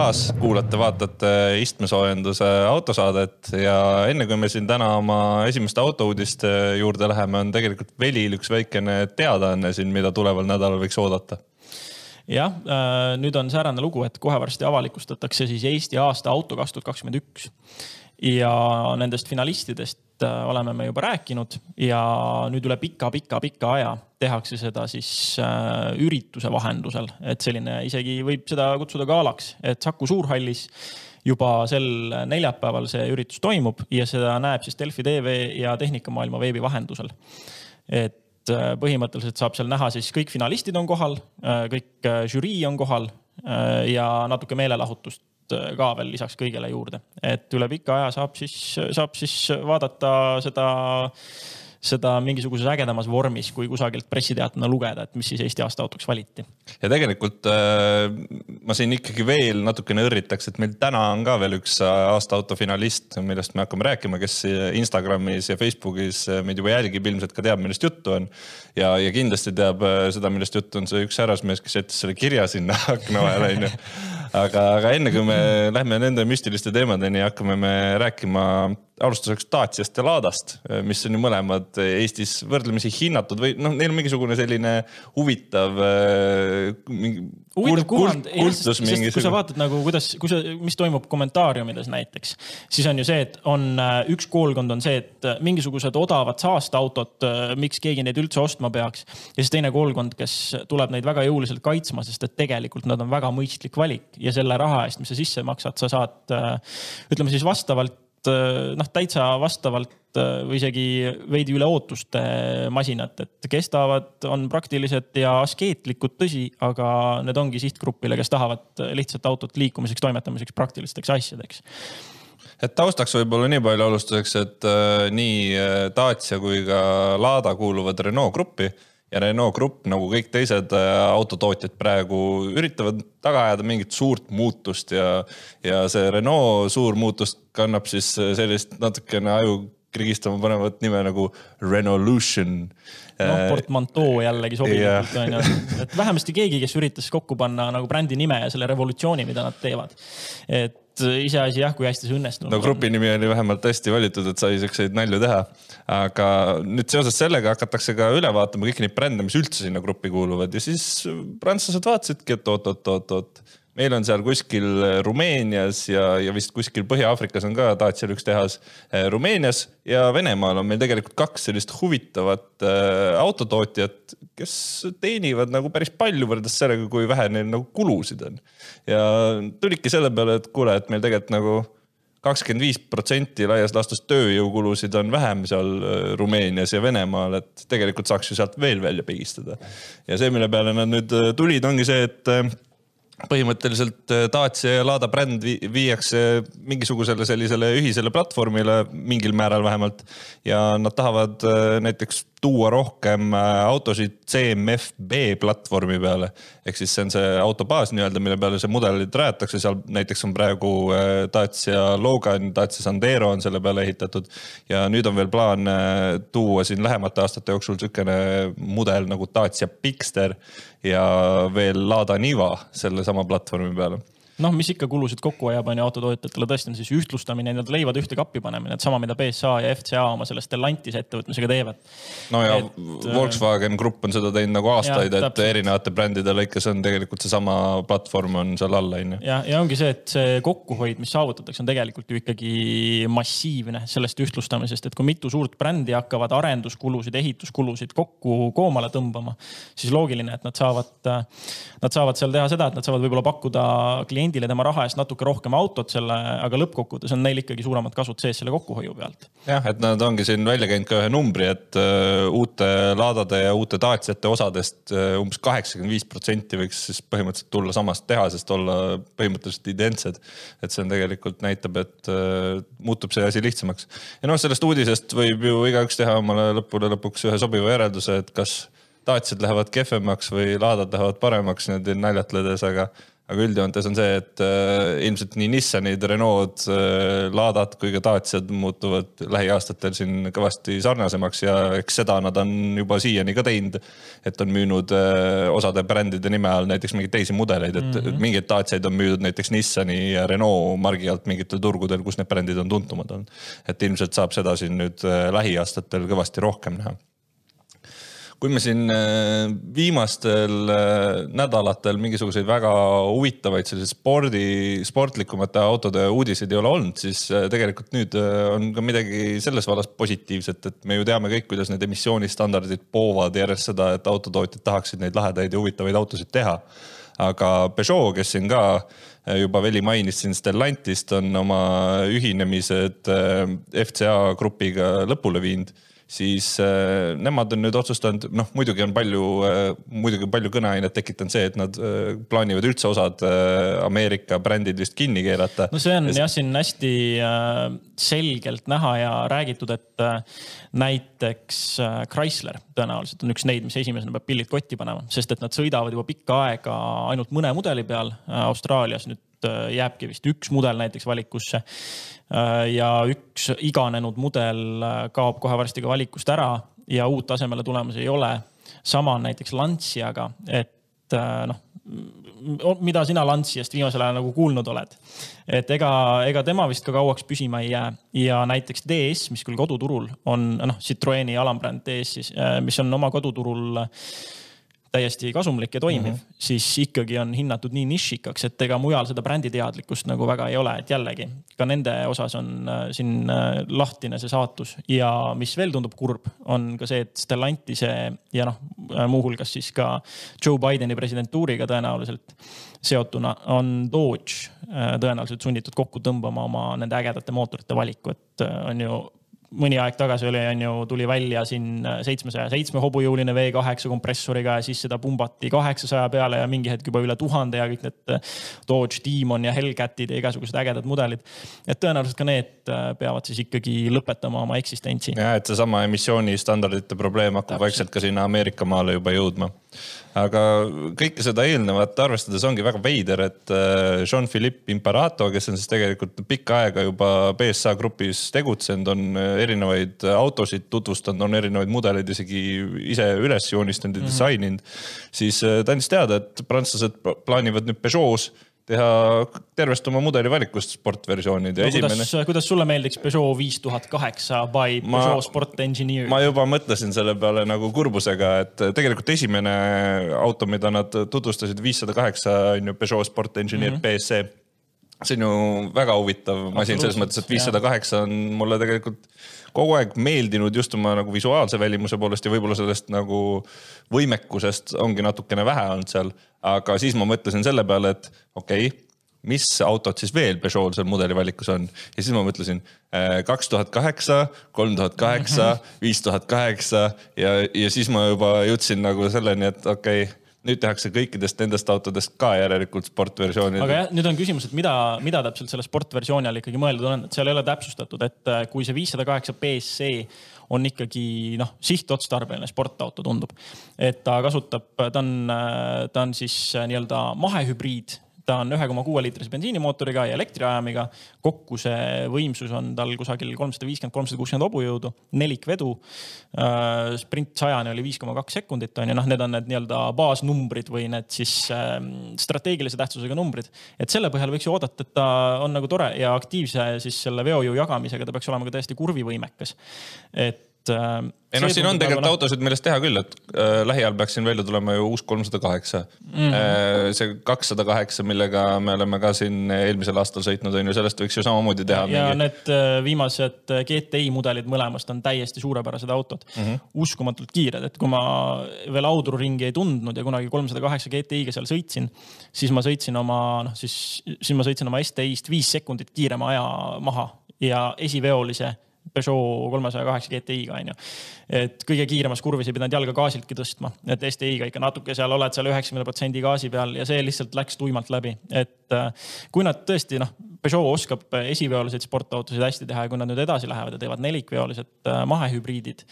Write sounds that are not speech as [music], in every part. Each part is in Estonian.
taas kuulate-vaatate istmesoojenduse autosaadet ja enne kui me siin täna oma esimeste autouudiste juurde läheme, on tegelikult Velil üks väikene teadaanne siin, mida tuleval nädalal võiks oodata jah, äh, nüüd on säärane lugu, et kohe varsti avalikustatakse siis Eesti aasta auto kaks tuhat kakskümmend üks. Ja nendest finalistidest äh, oleme me juba rääkinud ja nüüd üle pika-pika-pika aja tehakse seda siis äh, ürituse vahendusel, et selline isegi võib seda kutsuda galaks, et Saku Suurhallis juba sel neljapäeval see üritus toimub ja seda näeb siis Delfi tv ja Tehnikamaailma veebi vahendusel. et äh, põhimõtteliselt saab seal näha siis kõik finalistid on kohal, kõik žürii on kohal ja natuke meelelahutust ka veel lisaks kõigele juurde, et üle pika aja saab siis, saab siis vaadata seda seda mingisuguses ägedamas vormis, kui kusagilt pressiteatena lugeda, et mis siis Eesti aasta autoks valiti. ja tegelikult äh, ma siin ikkagi veel natukene õrritaks, et meil täna on ka veel üks aasta auto finalist, millest me hakkame rääkima, kes Instagramis ja Facebookis meid juba jälgib, ilmselt ka teab, millest juttu on. ja, ja kindlasti teab äh, seda, millest juttu on see üks härrasmees, kes jättis selle kirja sinna [laughs] akna vahele onju aga, aga enne kui me lähme nende müstiliste teemadeni, hakkame me rääkima alustuseks Daciast ja Ladast, mis on ju mõlemad Eestis võrdlemisi hinnatud või noh, neil on mingisugune selline huvitav äh, mingi huvitav kuvand, sest mingisugune. kui sa vaatad nagu kuidas, kui sa, mis toimub kommentaariumides näiteks, siis on ju see, et on äh, üks koolkond on see, et äh, mingisugused odavad saasteautod, miks keegi neid üldse ostma peaks. ja siis teine koolkond, kes tuleb neid väga jõuliselt kaitsma, sest et tegelikult nad on väga mõistlik valik ja selle raha eest, mis sa sisse maksad, sa saad ütleme siis vastavalt noh, täitsa vastavalt äh, või isegi veidi üle ootuste masinat, et kestavad, on praktilised ja askeetlikud, tõsi, aga need ongi sihtgrupile, kes tahavad lihtsalt autot liikumiseks, toimetamiseks, praktilisteks asjadeks. Et taustaks võib-olla nii palju alustuseks, et äh, nii Dacia kui ka Lada kuuluvad Renault gruppi ja Renault Grupp nagu kõik teised äh, autotootjad praegu üritavad taga ajada mingit suurt muutust ja, ja see Renault suur muutus kannab siis äh, sellist natukene aju krigistama panevat nime nagu Renaulution. Noh, äh, portmantoo jällegi sobilikult on ju, et vähemasti keegi, kes üritas kokku panna nagu brändi nime ja selle revolutsiooni, mida nad teevad. et iseasi jah, kui hästi see õnnestunud no grupi nimi oli vähemalt hästi valitud, et sai siukseid nalju teha. aga nüüd seoses sellega hakatakse ka üle vaatama kõiki neid brände, mis üldse sinna gruppi kuuluvad. Ja siis prantslased vaatasidki, et oot-oot-oot-oot meil on seal kuskil Rumeenias ja, ja vist kuskil Põhja-Aafrikas on ka Dacia'l üks tehas. Eh, Rumeenias ja Venemaal on meil tegelikult kaks sellist huvitavat äh, autotootjat, kes teenivad nagu päris palju võrreldes sellega, kui vähe neil nagu kulusid on. ja tulidki selle peale, et kuule, et meil tegelikult nagu kakskümmend viis protsenti laias laastus tööjõukulusid on vähem seal Rumeenias ja Venemaal, et tegelikult saaks ju sealt veel välja pigistada. ja see, mille peale nad nüüd tulid, ongi see, et põhimõtteliselt äh, Dacia ja Lada bränd viiakse mingisugusele sellisele ühisele platvormile mingil määral vähemalt. ja nad tahavad äh, näiteks tuua rohkem äh, autosid CMFB platvormi peale. ehk siis see on see autobaas nii-öelda, mille peale see mudelid rajatakse, seal näiteks on praegu Dacia Logan, Dacia Sandero on selle peale ehitatud. ja nüüd on veel plaan tuua siin lähemate aastate jooksul sihukene mudel nagu Dacia Bigster ja veel Lada Niva sellesama platvormi peale noh, mis ikka kulusid kokku hoiab, on ju autotootjatele tõesti on siis ühtlustamine, nii-öelda leivad ühte kappi panemine, et sama, mida BSA ja FCA oma selle Stellantis ettevõtmisega teevad. no ja et, äh, Volkswagen Grupp on seda teinud nagu aastaid, et erinevate brändide lõikes on tegelikult seesama platvorm on seal all, on ju. ja, ja ongi see, et see kokkuhoid, mis saavutatakse, on tegelikult ju ikkagi massiivne sellest ühtlustamisest, et kui mitu suurt brändi hakkavad arenduskulusid, ehituskulusid kokku koomale tõmbama, siis loogiline, et nad saavad, nad saavad seal teha seda, et nad saavad võib-olla pakkuda kliendile kliendile tema raha eest natuke rohkem autot selle, aga lõppkokkuvõttes on neil ikkagi suuremad kasud sees selle kokkuhoiu pealt. jah, et nad ongi siin välja käinud ka ühe numbri, et uh, uute laadade ja uute Daciate osadest uh, umbes kaheksakümmend viis protsenti võiks siis põhimõtteliselt tulla samast tehasest, olla põhimõtteliselt identsed. et see on tegelikult näitab, et uh, muutub see asi lihtsamaks. ja noh, sellest uudisest võib ju igaüks teha omale lõppude lõpuks ühe sobiva järelduse, et kas Daciad lähevad kehvemaks või laadad lähevad paremaks niimoodi naljatledes, aga aga üldjoontes on see, et äh, ilmselt nii Nissanid, Renault äh,, Ladad kui ka Daciad muutuvad lähiaastatel siin kõvasti sarnasemaks ja eks seda nad on juba siiani ka teinud. et on müünud äh, osade brändide nime all näiteks mingeid teisi mudeleid, et mm -hmm. mingeid Daciaid on müüdud näiteks Nissani ja Renault margi alt mingitel turgudel, kus need brändid on tuntumad olnud. et ilmselt saab seda siin nüüd äh, lähiaastatel kõvasti rohkem näha kui me siin äh, viimastel äh, nädalatel mingisuguseid väga huvitavaid selliseid spordi, sportlikumate autode uudiseid ei ole olnud, siis äh, tegelikult nüüd on ka midagi selles vallas positiivset, et me ju teame kõik, kuidas need emissioonistandardid poovad järjest seda, et autotootjad tahaksid neid lahedaid ja huvitavaid autosid teha. aga Peugeot, kes siin ka juba Veli mainis siin Stellantist, on oma ühinemised FCA grupiga lõpule viinud siis äh, nemad on nüüd otsustanud, noh, muidugi on palju äh,, muidugi palju kõneainet tekitanud see, et nad äh, plaanivad üldse osad äh, Ameerika brändid vist kinni keerata. no see on ja... jah, siin hästi äh, selgelt näha ja räägitud, et äh, näiteks äh, Chrysler tõenäoliselt on üks neid, mis esimesena peab pillid kotti panema, sest et nad sõidavad juba pikka aega ainult mõne mudeli peal äh, Austraalias nüüd äh, jääbki vist üks mudel näiteks valikusse. Äh, ja üks iganenud mudel äh, kaob kohe varsti ka valikust ära ja uut asemele tulemas ei ole. sama on näiteks Lanciaga, et noh, mida sina Lanciast viimasel ajal nagu kuulnud oled? et ega, ega tema vist ka kauaks püsima ei jää ja näiteks DS, mis küll koduturul on noh, Citroeni alambränd DS siis, mis on oma koduturul täiesti kasumlik ja toimiv mm, -hmm. siis ikkagi on hinnatud nii nišikaks, et ega mujal seda bränditeadlikkust nagu väga ei ole, et jällegi ka nende osas on äh, siin äh, lahtine see saatus ja mis veel tundub kurb, on ka see, et Stellantise ja noh, äh, muuhulgas siis ka Joe Bideni presidentuuriga tõenäoliselt seotuna on Dodge tõenäoliselt sunnitud kokku tõmbama oma nende ägedate mootorite valiku, et on ju mõni aeg tagasi oli, on ju, tuli välja siin seitsmesaja seitsme hobujõuline V8 kompressoriga ja siis seda pumbati kaheksasaja peale ja mingi hetk juba üle tuhande ja kõik need Dodge Demon ja Hellcatid ja igasugused ägedad mudelid. et tõenäoliselt ka need äh, peavad siis ikkagi lõpetama oma eksistentsi. ja, et seesama emissioonistandardite probleem hakkab vaikselt ka sinna Ameerika maale juba jõudma aga kõike seda eelnevat arvestades ongi väga veider, et äh, Jean-Philippe Imparato, kes on siis tegelikult pikka aega juba BSA grupis tegutsenud, on äh, erinevaid autosid tutvustanud, on erinevaid mudeleid isegi ise üles joonistanud ja mm -hmm. disaininud. siis äh, ta andis teada, et prantslased plaanivad nüüd Peugeot's teha tervest oma mudeli valikust sportversioonid ja no, esimene. kuidas, kuidas sulle meeldiks Peugeot viis tuhat kaheksa by ma, Peugeot Sport Engineer? ma juba mõtlesin selle peale nagu kurbusega, et tegelikult esimene auto, mida nad tutvustasid, viissada kaheksa on ju Peugeot Sport Engineer mm -hmm. BSC see on ju väga huvitav masin selles mõttes, et viissada kaheksa on mulle tegelikult kogu aeg meeldinud just oma nagu visuaalse välimuse poolest ja võib-olla sellest nagu võimekusest ongi natukene vähe olnud seal. aga siis ma mõtlesin selle peale, et okei okay,, mis autod siis veel Peugeot seal mudeli valikus on? Ja siis ma mõtlesin äh, kaks tuhat kaheksa, kolm tuhat kaheksa, viis tuhat kaheksa ja, ja siis ma juba jõudsin nagu selleni, et okei okay, nüüd tehakse kõikidest nendest autodest ka järelikult sportversioonid. aga jah, nüüd on küsimus, et mida, mida täpselt selle sportversiooni all ikkagi mõeldud on, et seal ei ole täpsustatud, et äh, kui see viissada kaheksa BSC on ikkagi noh, sihtotstarbeline sportauto tundub. et ta kasutab, ta on, äh, ta on siis äh, nii-öelda mahehübriid ta on ühe koma kuue liitrise bensiinimootoriga ja elektriajamiga. kokku see võimsus on tal kusagil kolmsada viiskümmend, kolmsada kuuskümmend hobujõudu, nelikvedu. Äh, sprint sajani oli viis koma kaks sekundit on ju, noh, need on need nii-öelda baasnumbrid või need siis äh, strateegilise tähtsusega numbrid. et selle põhjal võiks ju oodata, et ta on nagu tore ja aktiivse siis selle veojõu jagamisega ta peaks olema ka täiesti kurvivõimekas. et et äh,. ei noh, siin on tegelikult nagu... autosid, millest teha küll, et äh, lähiajal peaks siin välja tulema ju uus kolmsada kaheksa. Mhm. Äh, see kakssada kaheksa, millega me oleme ka siin eelmisel aastal sõitnud, on ju, sellest võiks ju samamoodi teha. ja mingi... need äh, viimased äh, GTI mudelid mõlemast on täiesti suurepärased autod mm. -hmm. uskumatult kiired, et kui ma veel audruringi ei tundnud ja kunagi kolmsada kaheksa GTI-ga seal sõitsin, siis ma sõitsin oma, noh siis, siis ma sõitsin oma STI-st viis sekundit kiirema aja maha ja esiveolise Peugeot kolmesaja kaheksa GTI-ga onju. et kõige kiiremas kurvis ei pidanud jalga gaasiltki tõstma, et STI-ga ikka natuke seal oled seal üheksakümne protsendi gaasi peal ja see lihtsalt läks tuimalt läbi, et äh, kui nad tõesti noh, Peugeot oskab esiveolised sportautosid hästi teha ja kui nad nüüd edasi lähevad ja teevad nelikveolised äh, mahehübriidid,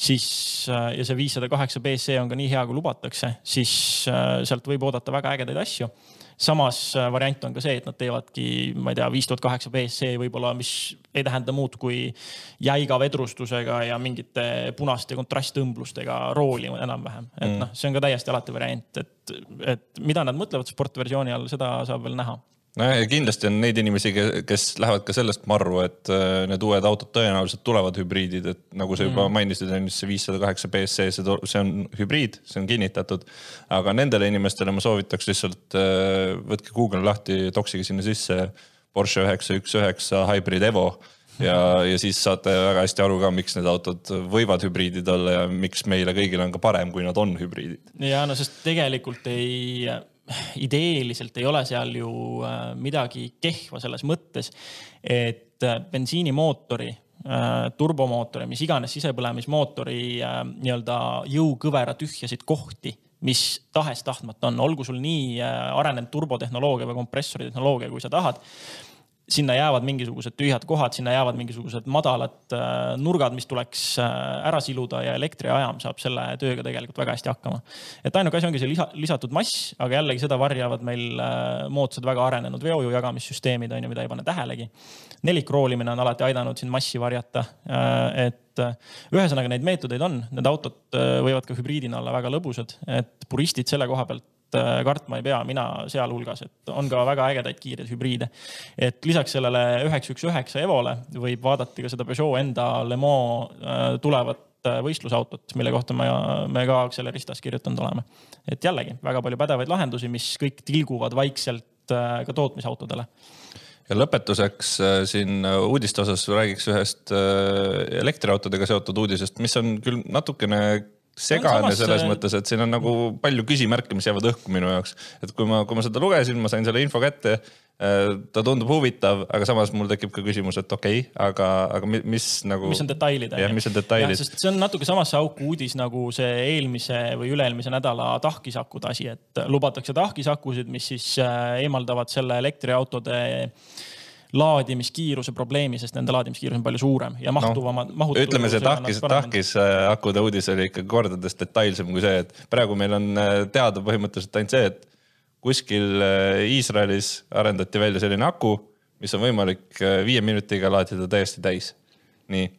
siis äh, ja see viissada kaheksa BC on ka nii hea, kui lubatakse, siis sealt võib oodata väga ägedaid asju samas variant on ka see, et nad teevadki, ma ei tea, viis tuhat kaheksa BSC võib-olla, mis ei tähenda muud kui jäiga vedrustusega ja mingite punaste kontrasttõmblustega rooli enam-vähem. et mm. noh, see on ka täiesti alati variant, et, et mida nad mõtlevad sportversiooni all, seda saab veel näha nojah, ja kindlasti on neid inimesi, kes lähevad ka sellest marru, et äh, need uued autod tõenäoliselt tulevad hübriidid, et nagu sa juba mm. mainisid, on just see viissada kaheksa BSC, see, see on hübriid, see on kinnitatud. aga nendele inimestele ma soovitaks lihtsalt äh, võtke Google lahti, toksige sinna sisse Porsche üheksa üks üheksa Hybrid Evo ja, ja siis saate väga hästi aru ka, miks need autod võivad hübriidid olla ja miks meile kõigile on ka parem, kui nad on hübriidid. ja no sest tegelikult ei ideeliselt ei ole seal ju äh, midagi kehva selles mõttes, et äh, bensiinimootori äh, turbomootori, mis iganes sisepõlemismootori nii-öelda jõukõvera tühjasid kohti, mis tahes-tahtmata on, olgu sul nii arenenud turbotehnoloogia või kompressori tehnoloogia, kui sa tahad sinna jäävad mingisugused tühjad kohad, sinna jäävad mingisugused madalad äh, nurgad, mis tuleks äh, ära siluda ja elektriajam saab selle tööga tegelikult väga hästi hakkama. et ainuke asi ongi see lisa, lisatud mass, aga jällegi seda varjavad meil äh, moodsad, väga arenenud veojõu jagamissüsteemid on ju, mida ei pane tähelegi. nelikroolimine on alati aidanud siin massi varjata. et ühesõnaga neid meetodeid on, need autod võivad ka hübriidina olla väga lõbusad, et puristid selle koha pealt Äh, kartma ei pea, mina sealhulgas, et on ka väga ägedaid kiireid hübriide. et lisaks sellele üheksa, üks, üheksa Evole võib vaadata ka seda Peugeot enda Le Mans äh, tulevat äh, võistlusautot, mille kohta me, me ka Acceleristas kirjutanud oleme. et jällegi väga palju pädevaid lahendusi, mis kõik tilguvad vaikselt ka tootmisautodele ja lõpetuseks siin uudiste osas räägiks ühest elektriautodega seotud uudisest, mis on küll natukene segane selles mõttes, et siin on nagu palju küsimärke, mis jäävad õhku minu jaoks. et kui ma, kui ma seda lugesin, ma sain selle info kätte. Äh, ta tundub huvitav, aga samas mul tekib ka küsimus, et okei okay,, aga, aga mis nagu. mis on detailid? jah, mis on detailid? sest see on natuke samasse auku uudis nagu see eelmise või üle-eelmise nädala tahkisakkude asi, et lubatakse tahkisakusid, mis siis äh, eemaldavad selle elektriautode äh, laadimiskiiruse probleemi, sest nende laadimiskiirus on palju suurem ja mahtuvamad no,. ütleme, see tahkis, tahkis äh, akude uudis oli ikka kordades detailsem kui see, et praegu meil on äh, teada põhimõtteliselt ainult see, et kuskil äh, Iisraelis arendati välja selline aku, mis on võimalik viie minutiga laadida täiesti täis. nii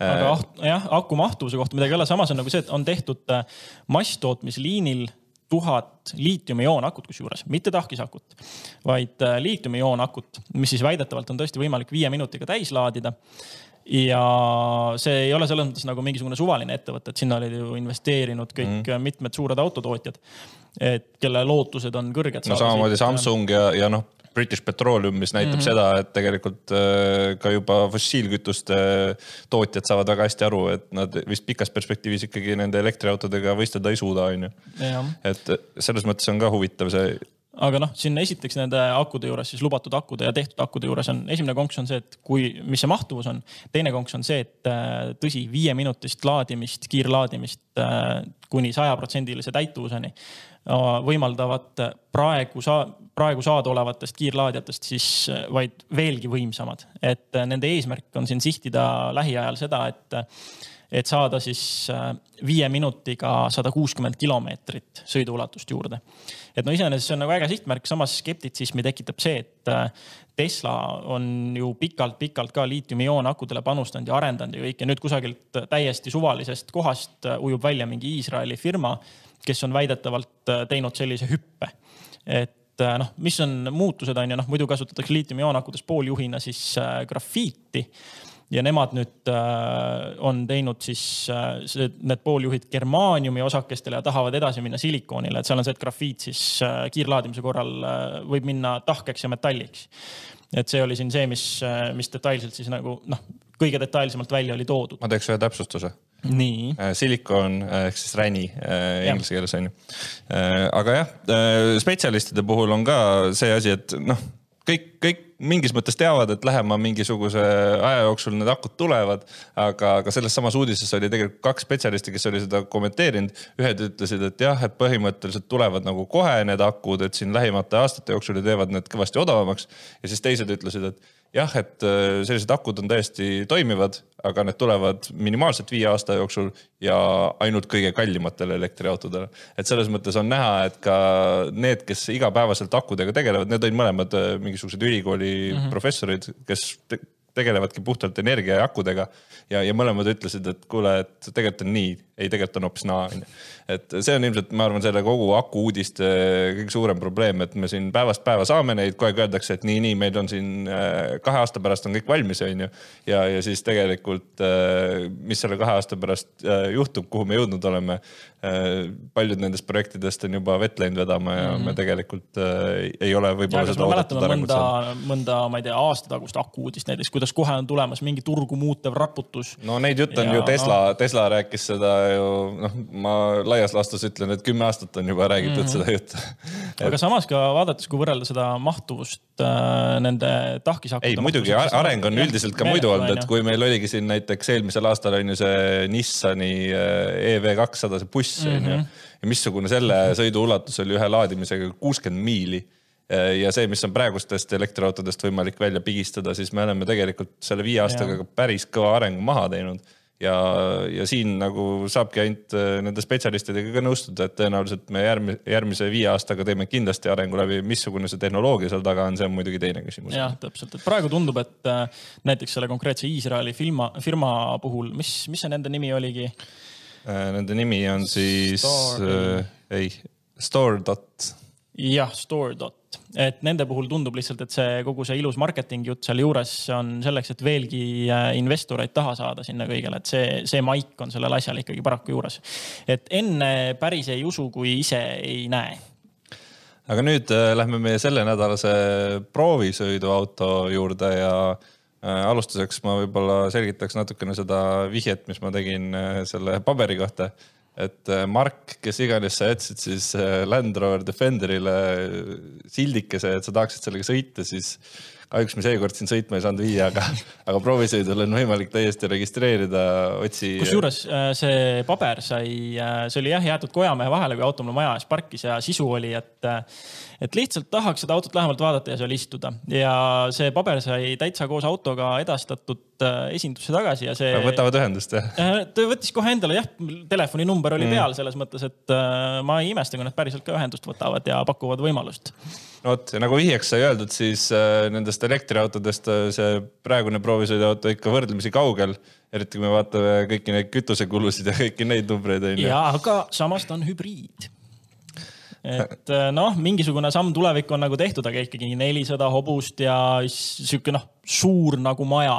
aga jah, aku mahtuvuse kohta midagi ei ole, samas on nagu see, et on tehtud masstootmisliinil tuhat liitiumioonakut kusjuures, mitte tahkisakut, vaid äh, liitiumioonakut, mis siis väidetavalt on tõesti võimalik viie minutiga täis laadida ja see ei ole selles mõttes nagu mingisugune suvaline ettevõte, et sinna olid ju investeerinud kõik mm. mitmed suured autotootjad. et kelle lootused on kõrged. no samamoodi siit... Samsung ja, ja noh, British Petroleum, mis näitab mm -hmm. seda, et tegelikult äh, ka juba fossiilkütuste tootjad saavad väga hästi aru, et nad vist pikas perspektiivis ikkagi nende elektriautodega võistelda ei suuda, on ju. et selles mõttes on ka huvitav see aga noh, siin esiteks nende akude juures siis lubatud akude ja tehtud akude juures on esimene konks on see, et kui, mis see mahtuvus on. teine konks on see, et äh, tõsi, viieminutist laadimist, kiirlaadimist äh, kuni sajaprotsendilise täituvuseni võimaldavad praegu saa-, praegu saadaolevatest kiirlaadijatest siis äh, vaid veelgi võimsamad. et äh, nende eesmärk on siin sihtida lähiajal seda, et, et saada siis äh, viie minutiga sada kuuskümmend kilomeetrit sõiduulatust juurde. et no iseenesest see on nagu äge sihtmärk, samas skeptitsismi tekitab see, et Tesla on ju pikalt-pikalt ka liitiumioonakudele panustanud ja arendanud ja kõik ja nüüd kusagilt täiesti suvalisest kohast ujub välja mingi Iisraeli firma kes on väidetavalt äh, teinud sellise hüppe. et äh, noh, mis on muutused, on ju, noh muidu kasutatakse liitiumioonakudest pooljuhina siis äh, grafiiti ja nemad nüüd on teinud siis need pooljuhid germaaniumi osakestele ja tahavad edasi minna silikoonile, et seal on see, et grafiit siis kiirlaadimise korral võib minna tahkeks ja metalliks. et see oli siin see, mis, mis detailselt siis nagu noh, kõige detailsemalt välja oli toodud. ma teeks ühe täpsustuse nii. Äh, silikon äh, ehk siis räni äh, inglise keeles on ju. aga jah, spetsialistide puhul on ka see asi, et noh, kõik, kõik mingis mõttes teavad, et lähema mingisuguse aja jooksul need akud tulevad. aga, aga selles samas uudises oli tegelikult kaks spetsialisti, kes oli seda kommenteerinud. ühed ütlesid, et jah, et põhimõtteliselt tulevad nagu kohe need akud, et siin lähimate aastate jooksul ja teevad need kõvasti odavamaks. ja siis teised ütlesid, et jah, et äh, sellised akud on täiesti toimivad, aga need tulevad minimaalselt viie aasta jooksul ja ainult kõige kallimatele elektriautodele. et selles mõttes on näha, et ka need, kes igapäevaselt akudega tegelevad, need olid mõlemad äh, mingisugused ülikooli mm -hmm. professorid, kes tegelevadki puhtalt energia ja akudega ja, ja mõlemad ütlesid, et kuule, et tegelikult on nii, ei, tegelikult on hoopis naa, onju. et see on ilmselt, ma arvan, selle kogu aku uudiste kõige suurem probleem, et me siin päevast päeva saame neid, kogu aeg öeldakse, et nii, nii, meil on siin äh, kahe aasta pärast on kõik valmis, onju. ja, ja siis tegelikult, äh, mis selle kahe aasta pärast äh, juhtub, kuhu me jõudnud oleme. Paljud nendest projektidest on juba vett läinud vedama ja mm -hmm. me tegelikult ei ole võib-olla seda oodatud arengut saanud. mõnda, ma ei tea, aasta tagust aku uudist näiteks, kuidas kohe on tulemas mingi turgu muutev raputus. no neid jutte on ja, ju Tesla no., Tesla rääkis seda ju noh, ma laias laastus ütlen, et kümme aastat on juba räägitud mm -hmm. seda juttu [laughs] aga samas ka vaadates, kui võrrelda seda mahtuvust äh, nende tahkisakkude. ei muidugi areng on üldiselt ka muidu olnud, et kui meil oligi siin näiteks eelmisel aastal on ju see Nissani äh, EV200 see buss on mm -hmm. ja missugune selle sõidu ulatus oli ühe laadimisega kuuskümmend miili ja see, mis on praegustest elektriautodest võimalik välja pigistada, siis me oleme tegelikult selle viie aastaga päris kõva arengu maha teinud ja, ja siin nagu saabki ainult äh, nende spetsialistidega ka nõustuda, et tõenäoliselt me järgmise, järgmise viie aastaga teeme kindlasti arengu läbi, missugune see tehnoloogia seal taga on, see on muidugi teine küsimus. jah, täpselt, et praegu tundub, et äh, näiteks selle konkreetse Iisraeli firma, firma puhul, mis, mis see nende nimi oligi? Äh, nende nimi on siis Store, äh, ei, Store.com jah, store dot, et nende puhul tundub lihtsalt, et see kogu see ilus marketing jutt sealjuures on selleks, et veelgi äh, investoreid taha saada sinna kõigele, et see, see maik on sellel asjal ikkagi paraku juures. et enne päris ei usu, kui ise ei näe. aga nüüd äh, lähme meie sellenädalase proovisõiduauto juurde ja äh, alustuseks ma võib-olla selgitaks natukene seda vihjet, mis ma tegin äh, selle paberi kohta et äh, Mark, kes iganes sa jätsid siis äh, Land Rover Defenderile äh, sildikese, et sa tahaksid sellega sõita, siis kahjuks me seekord siin sõitma ei saanud viia, aga, [laughs] aga proovisõidul on võimalik täiesti registreerida, otsi. kusjuures see paber sai, see oli jah jäetud kojamehe vahele, kui auto mul maja ees parkis ja sisu oli, et et lihtsalt tahaks seda autot lähemalt vaadata ja seal istuda ja see paber sai täitsa koos autoga edastatud äh, esindusse tagasi ja see. võtavad ühendust jah? Äh, ta võttis kohe endale jah, telefoninumber oli mm. peal selles mõttes, et äh, ma ei imesta, kui nad päriselt ka ühendust võtavad ja pakuvad võimalust. no vot ja nagu vihjeks sai öeldud, siis nendest elektriautodest see praegune proovisõiduauto ikka võrdlemisi kaugel eriti kui me vaatame kõiki neid kütusekulusid ja kõiki neid numbreid onju. ja aga samas ta on hübriid et äh, noh, mingisugune samm tulevikku on nagu tehtud, aga ikkagi nelisada hobust ja sihuke noh, suur nagu maja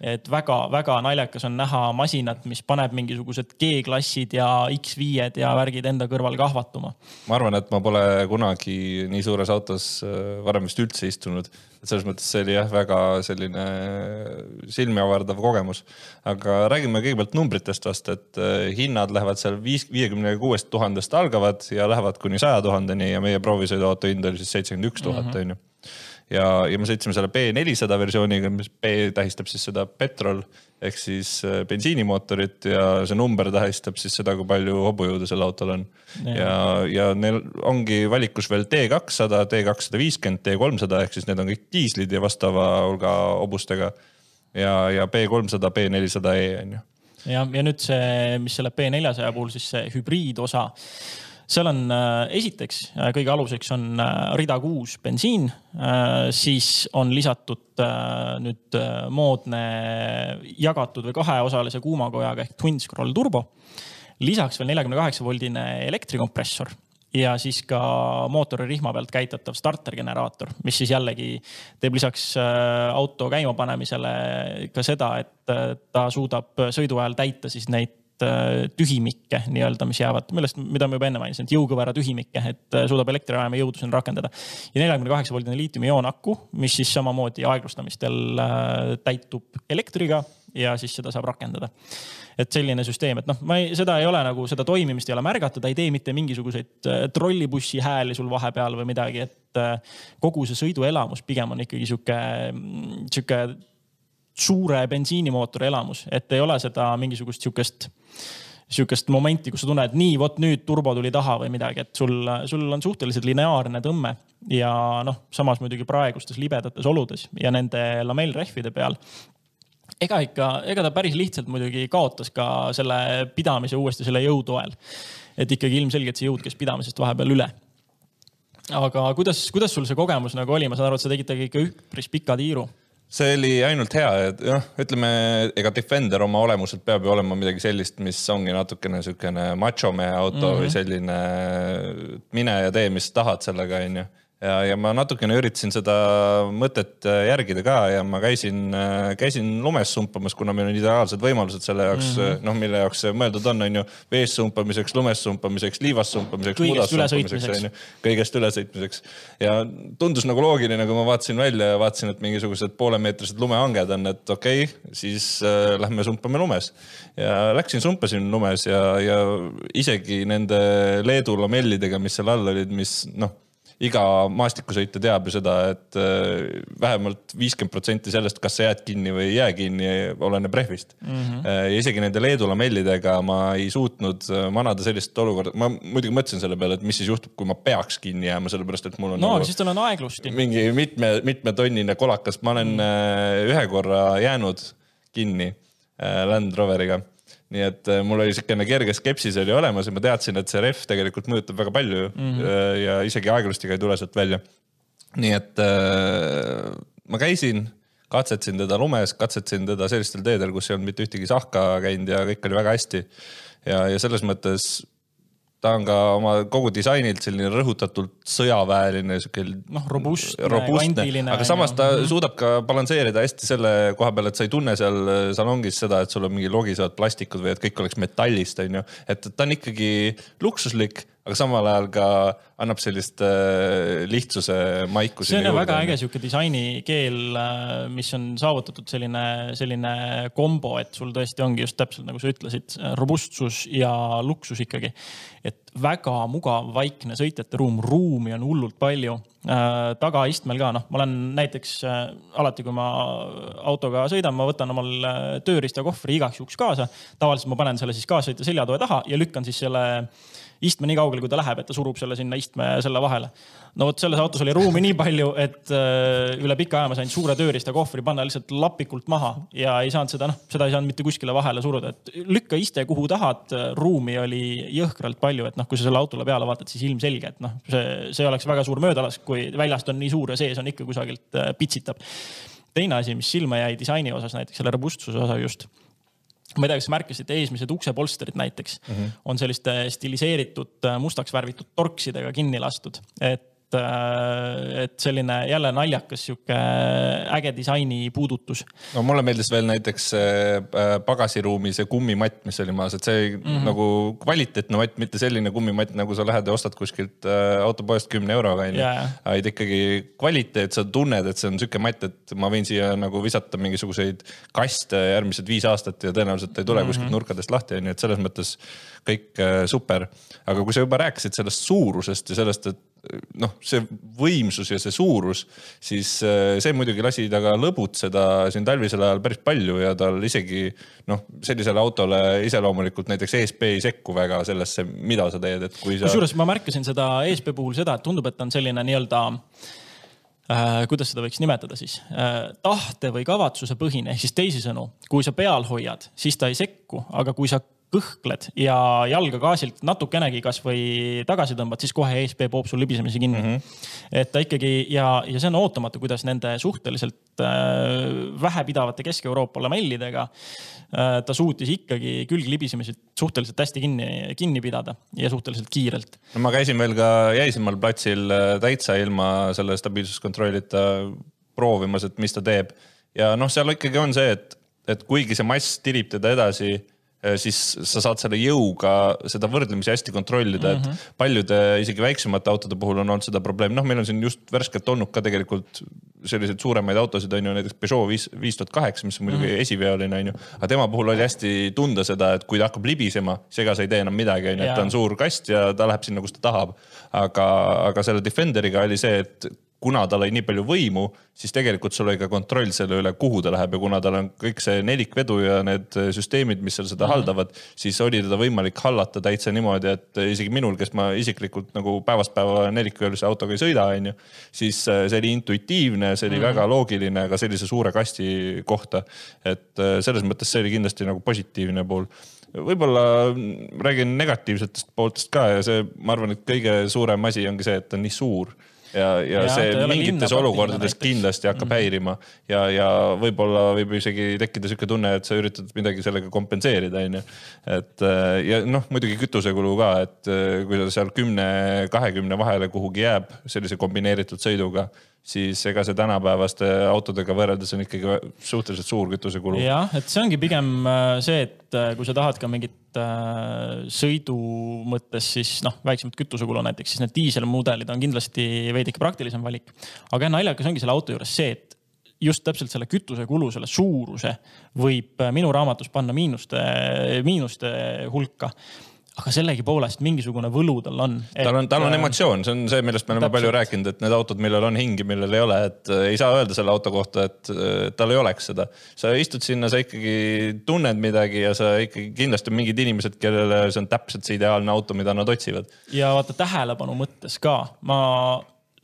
et väga-väga naljakas on näha masinat, mis paneb mingisugused G-klassid ja X5-d ja värgid enda kõrval kahvatuma. ma arvan, et ma pole kunagi nii suures autos äh, varem vist üldse istunud. et selles mõttes see oli jah, väga selline silmi avardav kogemus. aga räägime kõigepealt numbritest vast, et äh, hinnad lähevad seal viis, viiekümne kuuest tuhandest algavad ja lähevad kuni saja tuhandeni ja meie proovisõiduauto hind oli siis seitsekümmend üks tuhat, mhm. onju ja, ja me sõitsime selle B400 versiooniga, mis B tähistab siis seda petrol ehk siis äh, bensiinimootorit ja see number tähistab siis seda, kui palju hobujõudu sel autol on. ja, ja neil ongi valikus veel T200, T250, T300 ehk siis need on kõik diislid ja vastava hulga hobustega. ja, ja B300, B400E on ju. jah, ja nüüd see, mis selle B400 puhul siis see hübriidosa seal on äh, esiteks äh, kõige aluseks on äh, rida kuus bensiin, siis on lisatud nüüd moodne jagatud või kaheosalise kuumakojaga ehk twin scroll turbo. lisaks veel neljakümne kaheksa voldine elektrikompressor ja siis ka mootori rihma pealt käitatav startergeneraator, mis siis jällegi teeb lisaks auto käimapanemisele ka seda, et ta suudab sõidu ajal täita siis neid tühimikke nii-öelda, mis jäävad, millest, mida ma juba enne mainisin, et jõukõvera tühimikke, et äh, suudab elektrijaama jõudu sinna rakendada. ja neljakümne kaheksa voldine liitiumioon-aku, mis siis samamoodi aeglustamistel äh, täitub elektriga ja siis seda saab rakendada. et selline süsteem, et noh, ma ei, seda ei ole nagu, seda toimimist ei ole märgata, ta ei tee mitte mingisuguseid trollibussi hääli sul vahepeal või midagi, et kogu see sõiduelamus pigem on ikkagi sihuke, sihuke suure bensiinimootori elamus, et ei ole seda mingisugust sihukest sihukest momenti, kus sa tunned, nii vot nüüd turbo tuli taha või midagi, et sul, sul on suhteliselt lineaarne tõmme. ja noh, samas muidugi praegustes libedates oludes ja nende lamellrehvide peal ega ikka, ega ta päris lihtsalt muidugi kaotas ka selle pidamise uuesti selle jõu toel. et ikkagi ilmselgelt see jõud käis pidamisest vahepeal üle. aga kuidas, kuidas sul see kogemus nagu oli, ma saan aru, et sa tegid temaga ikka üpris pika tiiru see oli ainult hea, et noh, ütleme, ega Defender oma olemuselt peab ju olema midagi sellist, mis ongi natukene siukene machomehe auto mm -hmm. või selline mine ja tee, mis tahad sellega, onju ja, ja ma natukene üritasin seda mõtet äh, järgida ka ja ma käisin, äh, käisin lumes sumpamas, kuna meil on ideaalsed võimalused selle jaoks mm, -hmm. noh, mille jaoks see mõeldud on, on ju. vees sumpamiseks, lumes sumpamiseks, liivas sumpamiseks, on ju. kõigest ülesõitmiseks. ja tundus nagu loogiline, kui ma vaatasin välja ja vaatasin, et mingisugused poolemeetrised lumehanged on, et okei okay,, siis äh, lähme sumpame lumes. ja läksin, sumpasin lumes ja, ja isegi nende Leedu lamellidega, mis seal all olid, mis noh iga maastikusõitja teab ju seda, et äh, vähemalt viiskümmend protsenti sellest, kas sa jääd kinni või ei jää kinni, oleneb rehvist mm. -hmm. isegi nende Leedu lamellidega ma ei suutnud äh, manada sellist olukorda, ma muidugi mõtlesin selle peale, et mis siis juhtub, kui ma peaks kinni jääma, sellepärast et mul on. no nagu, siis tal on aeglusti. mingi mitme, mitmetonnine kolakas, ma olen mm -hmm. ühe korra jäänud kinni Land Roveriga nii et äh, mul oli niisugune kerge skepsis oli olemas ja ma teadsin, et see ref tegelikult mõjutab väga palju mm -hmm. ja isegi aeglustiga ei tule sealt välja. nii et äh, ma käisin, katsetasin teda lumes, katsetasin teda sellistel teedel, kus ei olnud mitte ühtegi sahka käinud ja kõik oli väga hästi. ja, ja selles mõttes ta on ka oma kogu disainilt selline rõhutatult sõjaväeline, sihuke. noh, robustne, robustne, aga samas ta ja. suudab ka balansseerida hästi selle koha peal, et sa ei tunne seal salongis seda, et sul on mingi logisevad plastikud või et kõik oleks metallist, onju. et ta on ikkagi luksuslik, aga samal ajal ka annab sellist äh, lihtsuse maiku. see on väga äge sihuke disainikeel, äh, mis on saavutatud selline, selline kombo, et sul tõesti ongi just täpselt nagu sa ütlesid, robustsus ja luksus ikkagi. et väga mugav, vaikne sõitjate ruum, ruumi on hullult palju äh,. tagaistmel ka, noh, ma olen näiteks alati, kui ma autoga sõidan, ma võtan omal tööriistakohvri igaks juhuks kaasa. tavaliselt ma panen selle siis kaassõitja seljatoe taha ja lükkan siis selle istme nii kaugele, kui ta läheb, et ta surub selle sinna istme selle vahele. no vot selles autos oli ruumi nii palju, et äh, üle pika aja ma sain suure tööriistakohvri panna lihtsalt lapikult maha ja ei saanud seda, noh, seda ei saanud mitte kuskile vahele suruda, et lükka iste kuhu tahad. ruumi oli jõhkralt palju, et noh, kui sa selle autole peale vaatad, siis ilmselge, et noh, see, see oleks väga suur möödalask, kui väljast on nii suur ja sees on ikka kusagilt äh, pitsitab teine asi, mis silma jäi disaini osas, näiteks selle robustsuse osa just ma ei tea, kas märkasite, eesmised uksepolstrid näiteks mm -hmm. on selliste stiliseeritud mustaks värvitud torksidega kinni lastud, et Äh, et selline jälle naljakas sihuke äge disaini puudutus. no mulle meeldis veel näiteks äh, pagasiruumi see kummimatt, mis oli maas, et see mm -hmm. nagu kvaliteetne matt, mitte selline kummimatt, nagu sa lähed ja ostad kuskilt äh, autopoest kümne euroga onju yeah.. vaid ikkagi kvaliteet, sa tunned, et see on sihuke matt, et ma võin siia nagu visata mingisuguseid kaste järgmised viis aastat ja tõenäoliselt ei tule mm -hmm. kuskilt nurkadest lahti onju, et selles mõttes kõik super. aga kui sa juba rääkisid sellest suurusest ja sellest, et noh, see võimsus ja see suurus, siis äh, see muidugi lasi ta ka lõbutseda siin talvisel ajal päris palju ja tal isegi noh, sellisele autole iseloomulikult näiteks ESP ei sekku väga sellesse, mida sa teed, et kui sa. kusjuures ma märkasin seda ESP puhul seda, et tundub, et ta on selline nii-öelda äh, kuidas seda võiks nimetada siis äh,, tahte või kavatsuse põhine, ehk siis teisisõnu, kui sa peal hoiad, siis ta ei sekku, aga kui sa kõhkled ja jalga gaasilt natukenegi kasvõi tagasi tõmbad, siis kohe ESP poob sul libisemisi kinni mm. -hmm. et ta ikkagi ja, ja see on ootamatu, kuidas nende suhteliselt äh, vähepidavate Kesk-Euroopa lamellidega äh, ta suutis ikkagi külglibisemisi suhteliselt hästi kinni, kinni pidada ja suhteliselt kiirelt. no ma käisin veel ka Jäisimaal platsil äh, täitsa ilma selle stabiilsuskontrollita proovimas, et mis ta teeb ja noh, seal ikkagi on see, et, et kuigi see mass tirib teda edasi siis sa saad selle jõuga seda võrdlemisi hästi kontrollida mm, -hmm. et mhm. paljude isegi väiksemate autode puhul on olnud seda probleemi, noh, meil on siin just värskelt olnud ka tegelikult selliseid suuremaid autosid on ju näiteks Peugeot viis, viis tuhat kaheksa, mis on muidugi mm -hmm. esiveoline on ju. aga tema puhul oli hästi tunda seda, et kui ta hakkab libisema, siis ega sa ei tee enam midagi, on ju, et ta on suur kast ja ta läheb sinna, kus ta tahab. aga, aga selle Defenderiga oli see, et kuna tal oli nii palju võimu, siis tegelikult sul oli ka kontroll selle üle, kuhu ta läheb ja kuna tal on kõik see nelikvedu ja need süsteemid, mis seal seda mm -hmm. haldavad, siis oli teda võimalik hallata täitsa niimoodi, et isegi minul, kes ma isiklikult nagu päevast päeva nelikveolise autoga ei sõida, onju, siis äh, see oli intuitiivne, see oli mm -hmm. väga loogiline ka sellise suure kasti kohta. et selles mõttes see oli kindlasti nagu positiivne pool võib-olla räägin negatiivsetest pooltest ka ja see, ma arvan, et kõige suurem asi ongi see, et ta on nii suur ja, ja, ja see mingites olukordades kindlasti hakkab mm -hmm. häirima ja, ja võib-olla võib isegi tekkida sihuke tunne, et sa üritad midagi sellega kompenseerida, onju. et äh, ja noh, muidugi kütusekulu ka, et äh, kui ta seal kümne, kahekümne vahele kuhugi jääb sellise kombineeritud sõiduga siis ega see tänapäevaste autodega võrreldes on ikkagi suhteliselt suur kütusekulu. jah, et see ongi pigem äh, see, et äh, kui sa tahad ka mingit äh, sõidu mõttes siis noh, väiksemat kütusekulu näiteks, siis need diiselmudelid on kindlasti veidike praktilisem valik. aga jah, naljakas ongi selle auto juures see, et just täpselt selle kütusekulu, selle suuruse võib minu raamatus panna miinuste, miinuste hulka aga sellegipoolest mingisugune võlu tal on. tal on, tal on äh, emotsioon, see on see, millest me oleme täpselt. palju rääkinud, et need autod, millel on hing ja millel ei ole, et äh, ei saa öelda selle auto kohta, et äh, tal ei oleks seda. sa istud sinna, sa ikkagi tunned midagi ja sa ikkagi kindlasti on mingid inimesed, kellele see on täpselt see ideaalne auto, mida nad otsivad. ja vaata tähelepanu mõttes ka, ma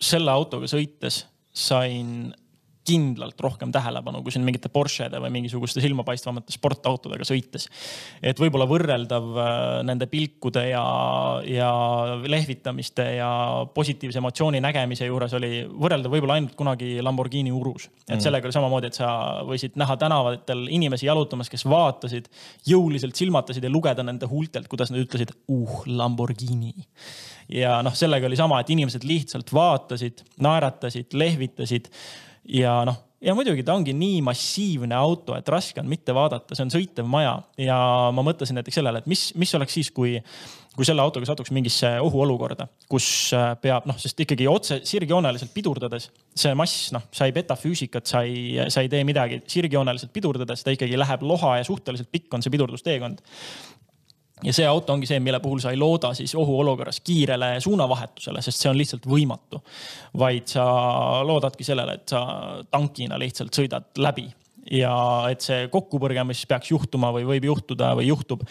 selle autoga sõites sain kindlalt rohkem tähelepanu kui siin mingite Porschede või mingisuguste silmapaistvamate sportautodega sõites. et võib-olla võrreldav äh, nende pilkude ja, ja lehvitamiste ja positiivse emotsiooni nägemise juures oli võrreldav võib-olla ainult kunagi Lamborghini Urus. et mm. sellega oli samamoodi, et sa võisid näha tänavatel inimesi jalutamas, kes vaatasid, jõuliselt silmatasid ja lugeda nende huultelt, kuidas nad ütlesid uh Lamborghini ja noh, sellega oli sama, et inimesed lihtsalt vaatasid, naeratasid, lehvitasid ja noh, ja muidugi ta ongi nii massiivne auto, et raske on mitte vaadata, see on sõitev maja. Ja ma mõtlesin näiteks sellele, et mis, mis oleks siis, kui, kui selle autoga satuks mingisse ohuolukorda, kus äh, peab noh, sest ikkagi otse sirgjooneliselt pidurdades see mass, noh, sa ei peta füüsikat, sa ei, sa ei tee midagi. Sirgjooneliselt pidurdades, ta ikkagi läheb loha ja suhteliselt pikk on see pidurdusteekond ja see auto ongi see, mille puhul sa ei looda siis ohuolukorras kiirele suunavahetusele, sest see on lihtsalt võimatu. vaid sa loodadki sellele, et sa tankina lihtsalt sõidad läbi ja et see kokkupõrge, mis peaks juhtuma või võib juhtuda või juhtub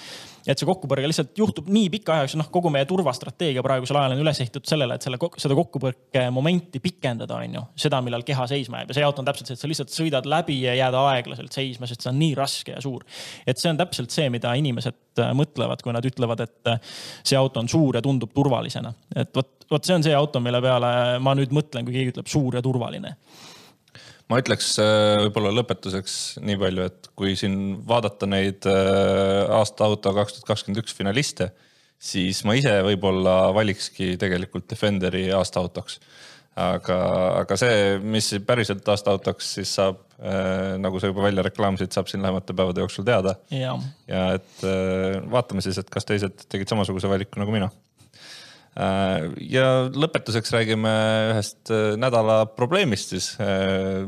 et see kokkupõrge lihtsalt juhtub nii pika aja jooksul, noh, kogu meie turvastrateegia praegusel ajal on üles ehitatud sellele, et selle, seda kokkupõrke momenti pikendada, on ju. seda, millal keha seisma jääb ja see auto on täpselt see, et sa lihtsalt sõidad läbi ja jääd aeglaselt seisma, sest see on nii raske ja suur. et see on täpselt see, mida inimesed äh, mõtlevad, kui nad ütlevad, et äh, see auto on suur ja tundub turvalisena. et vot, vot see on see auto, mille peale ma nüüd mõtlen, kui keegi ütleb suur ja turvaline ma ütleks äh, võib-olla lõpetuseks nii palju, et kui siin vaadata neid äh, aasta auto kaks tuhat kakskümmend üks finaliste, siis ma ise võib-olla valikski tegelikult Defenderi aasta autoks. aga, aga see, mis päriselt aasta autoks siis saab äh,, nagu sa juba välja reklaamisid, saab siin lähemate päevade jooksul teada. ja et vaatame siis, et kas teised tegid samasuguse valiku nagu mina ja lõpetuseks räägime ühest äh, nädala probleemist siis. Äh,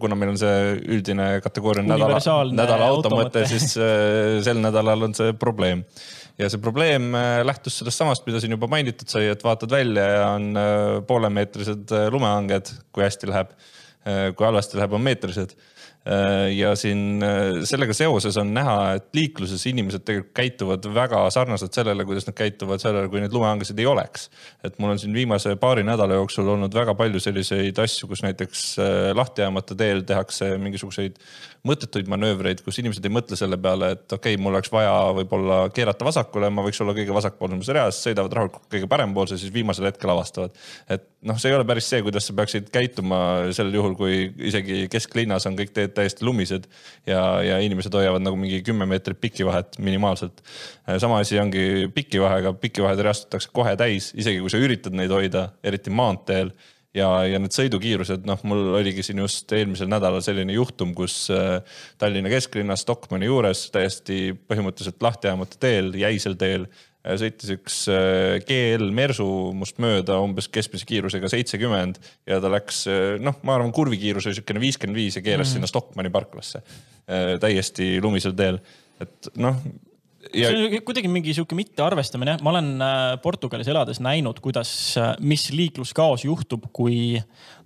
kuna meil on see üldine kategooria nädala, nädala auto mõte, siis sel nädalal on see probleem. ja see probleem lähtus sellest samast, mida siin juba mainitud sai, et vaatad välja ja on poolemeetrised lumehanged, kui hästi läheb. kui halvasti läheb, on meetrised Äh, ja siin äh, sellega seoses on näha, et liikluses inimesed tegelikult käituvad väga sarnaselt sellele, kuidas nad käituvad sellele, kui neid lumehangesid ei oleks. et mul on siin viimase paari nädala jooksul olnud väga palju selliseid asju, kus näiteks äh, lahtiajamata teel tehakse mingisuguseid mõttetuid manöövreid, kus inimesed ei mõtle selle peale, et okei okay,, mul oleks vaja võib-olla keerata vasakule, ma võiks olla kõige vasakpoolsemas reas, sõidavad rahulikult kõige parempoolse, siis viimasel hetkel avastavad. et noh, see ei ole päris see, kuidas sa peaksid käituma sel juhul, kui isegi kesklinnas on kõik teed täiesti lumised ja, ja inimesed hoiavad nagu mingi kümme meetrit pikivahet minimaalselt. sama asi ongi pikivahega, pikivahed reastatakse kohe täis, isegi kui sa üritad neid hoida, eriti maanteel ja, ja need sõidukiirused, noh, mul oligi siin just eelmisel nädalal selline juhtum, kus äh, Tallinna kesklinnas Stockmanni juures täiesti põhimõtteliselt lahti ajamata teel, jäisel teel sõitis üks äh, GL Mersu must mööda umbes keskmise kiirusega seitsekümmend ja ta läks, noh, ma arvan, kurvikiirus oli niisugune viiskümmend viis ja keeras mm. sinna Stockmanni parklasse täiesti lumisel teel. et noh ja.... see on kuidagi mingi sihuke mittearvestamine, ma olen äh, Portugalis elades näinud, kuidas, äh, mis liikluskaos juhtub, kui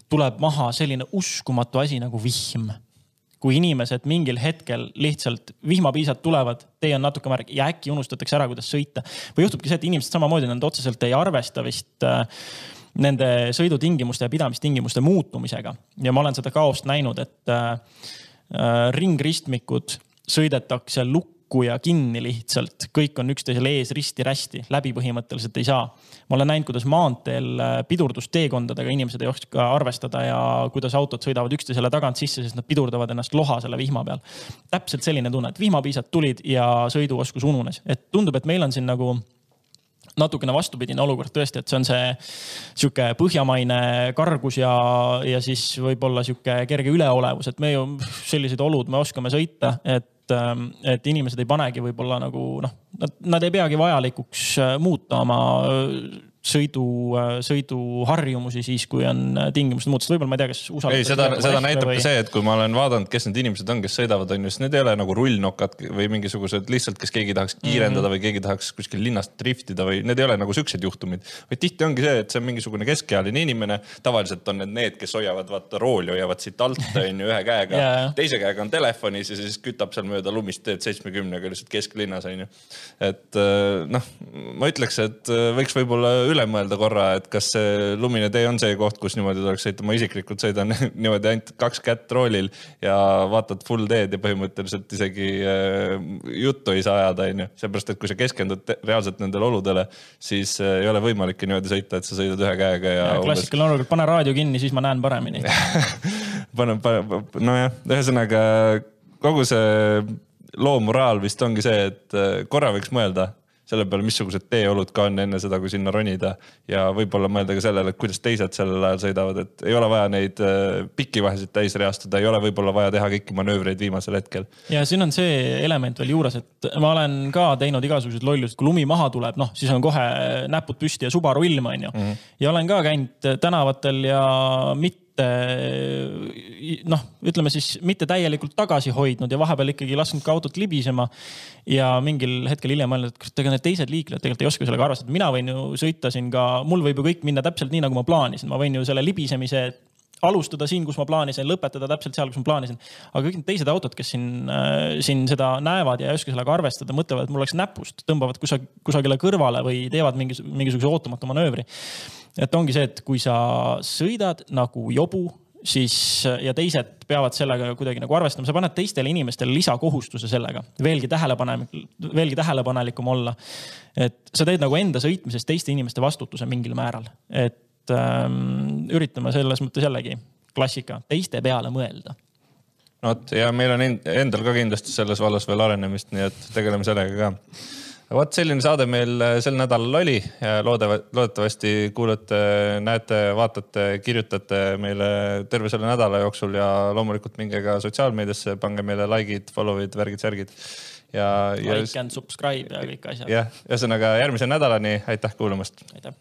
tuleb maha selline uskumatu asi nagu vihm kui inimesed mingil hetkel lihtsalt vihmapiisad tulevad, tee on natuke märg ja äkki unustatakse ära, kuidas sõita. või juhtubki see, et inimesed samamoodi, nad otseselt ei arvesta vist äh, nende sõidutingimuste ja pidamistingimuste muutumisega. ja ma olen seda kaost näinud, et äh, äh ringristmikud sõidetakse lukku lukku ja kinni lihtsalt, kõik on üksteisele ees risti-rästi, läbi põhimõtteliselt ei saa. ma olen näinud, kuidas maanteel äh, pidurdusteekondadega inimesed ei oska arvestada ja kuidas autod sõidavad üksteisele tagant sisse, sest nad pidurdavad ennast loha selle vihma peal. täpselt selline tunne, et vihmapiisad tulid ja sõiduoskus ununes, et tundub, et meil on siin nagu natukene vastupidine olukord tõesti, et see on see sihuke põhjamaine kargus ja, ja siis võib-olla sihuke kerge üleolevus, et me ju sellised olud me oskame sõita, et ähm, et inimesed ei panegi võib-olla nagu noh, nad, nad ei peagi vajalikuks äh, muuta oma sõidu, sõiduharjumusi siis, kui on tingimused muutused, võib-olla ma ei tea, kas USA. ei, seda, seda näitab või... ka see, et kui ma olen vaadanud, kes need inimesed on, kes sõidavad, on ju, siis need ei ole nagu rullnokad või mingisugused lihtsalt, kes keegi tahaks kiirendada mm -hmm. või keegi tahaks kuskil linnast driftida või need ei ole nagu siuksed juhtumid. vaid tihti ongi see, et see on mingisugune keskealine inimene, tavaliselt on need need, kes hoiavad, vaata rooli hoiavad siit alt [laughs] on ju ühe käega yeah., teise käega on telefonis ja siis kütab seal mööda lumist teed seitsmekümnega lihtsalt kesklinnas on ju. et äh, noh, ma ütleks, et äh, võiks võib-olla üle üle mõelda korra, et kas see lumine tee on see koht, kus niimoodi tuleks sõita. ma isiklikult sõidan [laughs] niimoodi ainult kaks kätt roolil ja vaatad full teed ja põhimõtteliselt isegi äh, juttu ei saa ajada, onju. seepärast, et kui sa keskendud reaalselt nendele oludele, siis äh, ei ole võimalik niimoodi sõita, et sa sõidad ühe käega ja, ja. klassikaline olukord, pane raadio kinni, siis ma näen paremini [laughs] pane, pane, nojah, ühesõnaga kogu see loo moraal vist ongi see, et äh, korra võiks mõelda selle peale, missugused teeolud ka on enne seda, kui sinna ronida. ja võib-olla mõelda ka sellele, et kuidas teised sellel ajal sõidavad, et ei ole vaja neid äh, pikki vahesid täis reastada, ei ole võib-olla vaja teha kõiki manöövreid viimasel hetkel. ja siin on see element veel juures, et ma olen ka teinud igasuguseid lollusi, kui lumi maha tuleb, noh, siis on kohe näpud püsti ja Subaru ilm, on ju. -hmm. ja olen ka käinud tänavatel ja mitte noh, ütleme siis mitte täielikult tagasi hoidnud ja vahepeal ikkagi lasknud ka autot libisema. ja mingil hetkel hiljem mõelnud, et ega need teised liiklejad tegelikult ei oska sellega arvestada, mina võin ju sõita siin ka, mul võib ju kõik minna täpselt nii, nagu ma plaanisin, ma võin ju selle libisemise alustada siin, kus ma plaanisin, lõpetada täpselt seal, kus ma plaanisin. aga kõik need teised autod, kes siin äh,, siin seda näevad ja ei oska sellega arvestada, mõtlevad, et mul oleks näpust, tõmbavad kusagile, kusagile kõrvale või teevad mingi, mingisuguse ootamatu manöövri et ongi see, et kui sa sõidad nagu jobu, siis ja teised peavad sellega kuidagi nagu arvestama, sa paned teistele inimestele lisakohustuse sellega, veelgi tähelepanelik, veelgi tähelepanelikum olla. et sa teed nagu enda sõitmisest teiste inimeste vastutuse mingil määral, et ähm, üritame selles mõttes jällegi klassika, teiste peale mõelda. No vot ja meil on endal ka kindlasti selles vallas veel arenemist, nii et tegeleme sellega ka vot selline saade meil äh, sel nädalal oli ja loodava, loodetavasti kuulate, näete, vaatate, kirjutate meile terve selle nädala jooksul ja loomulikult minge ka sotsiaalmeediasse, pange meile like'id, follow'id, värgid, särgid. ja, ja. Like and subscribe ja kõik asjad. jah, ühesõnaga järgmise nädalani, aitäh kuulamast. aitäh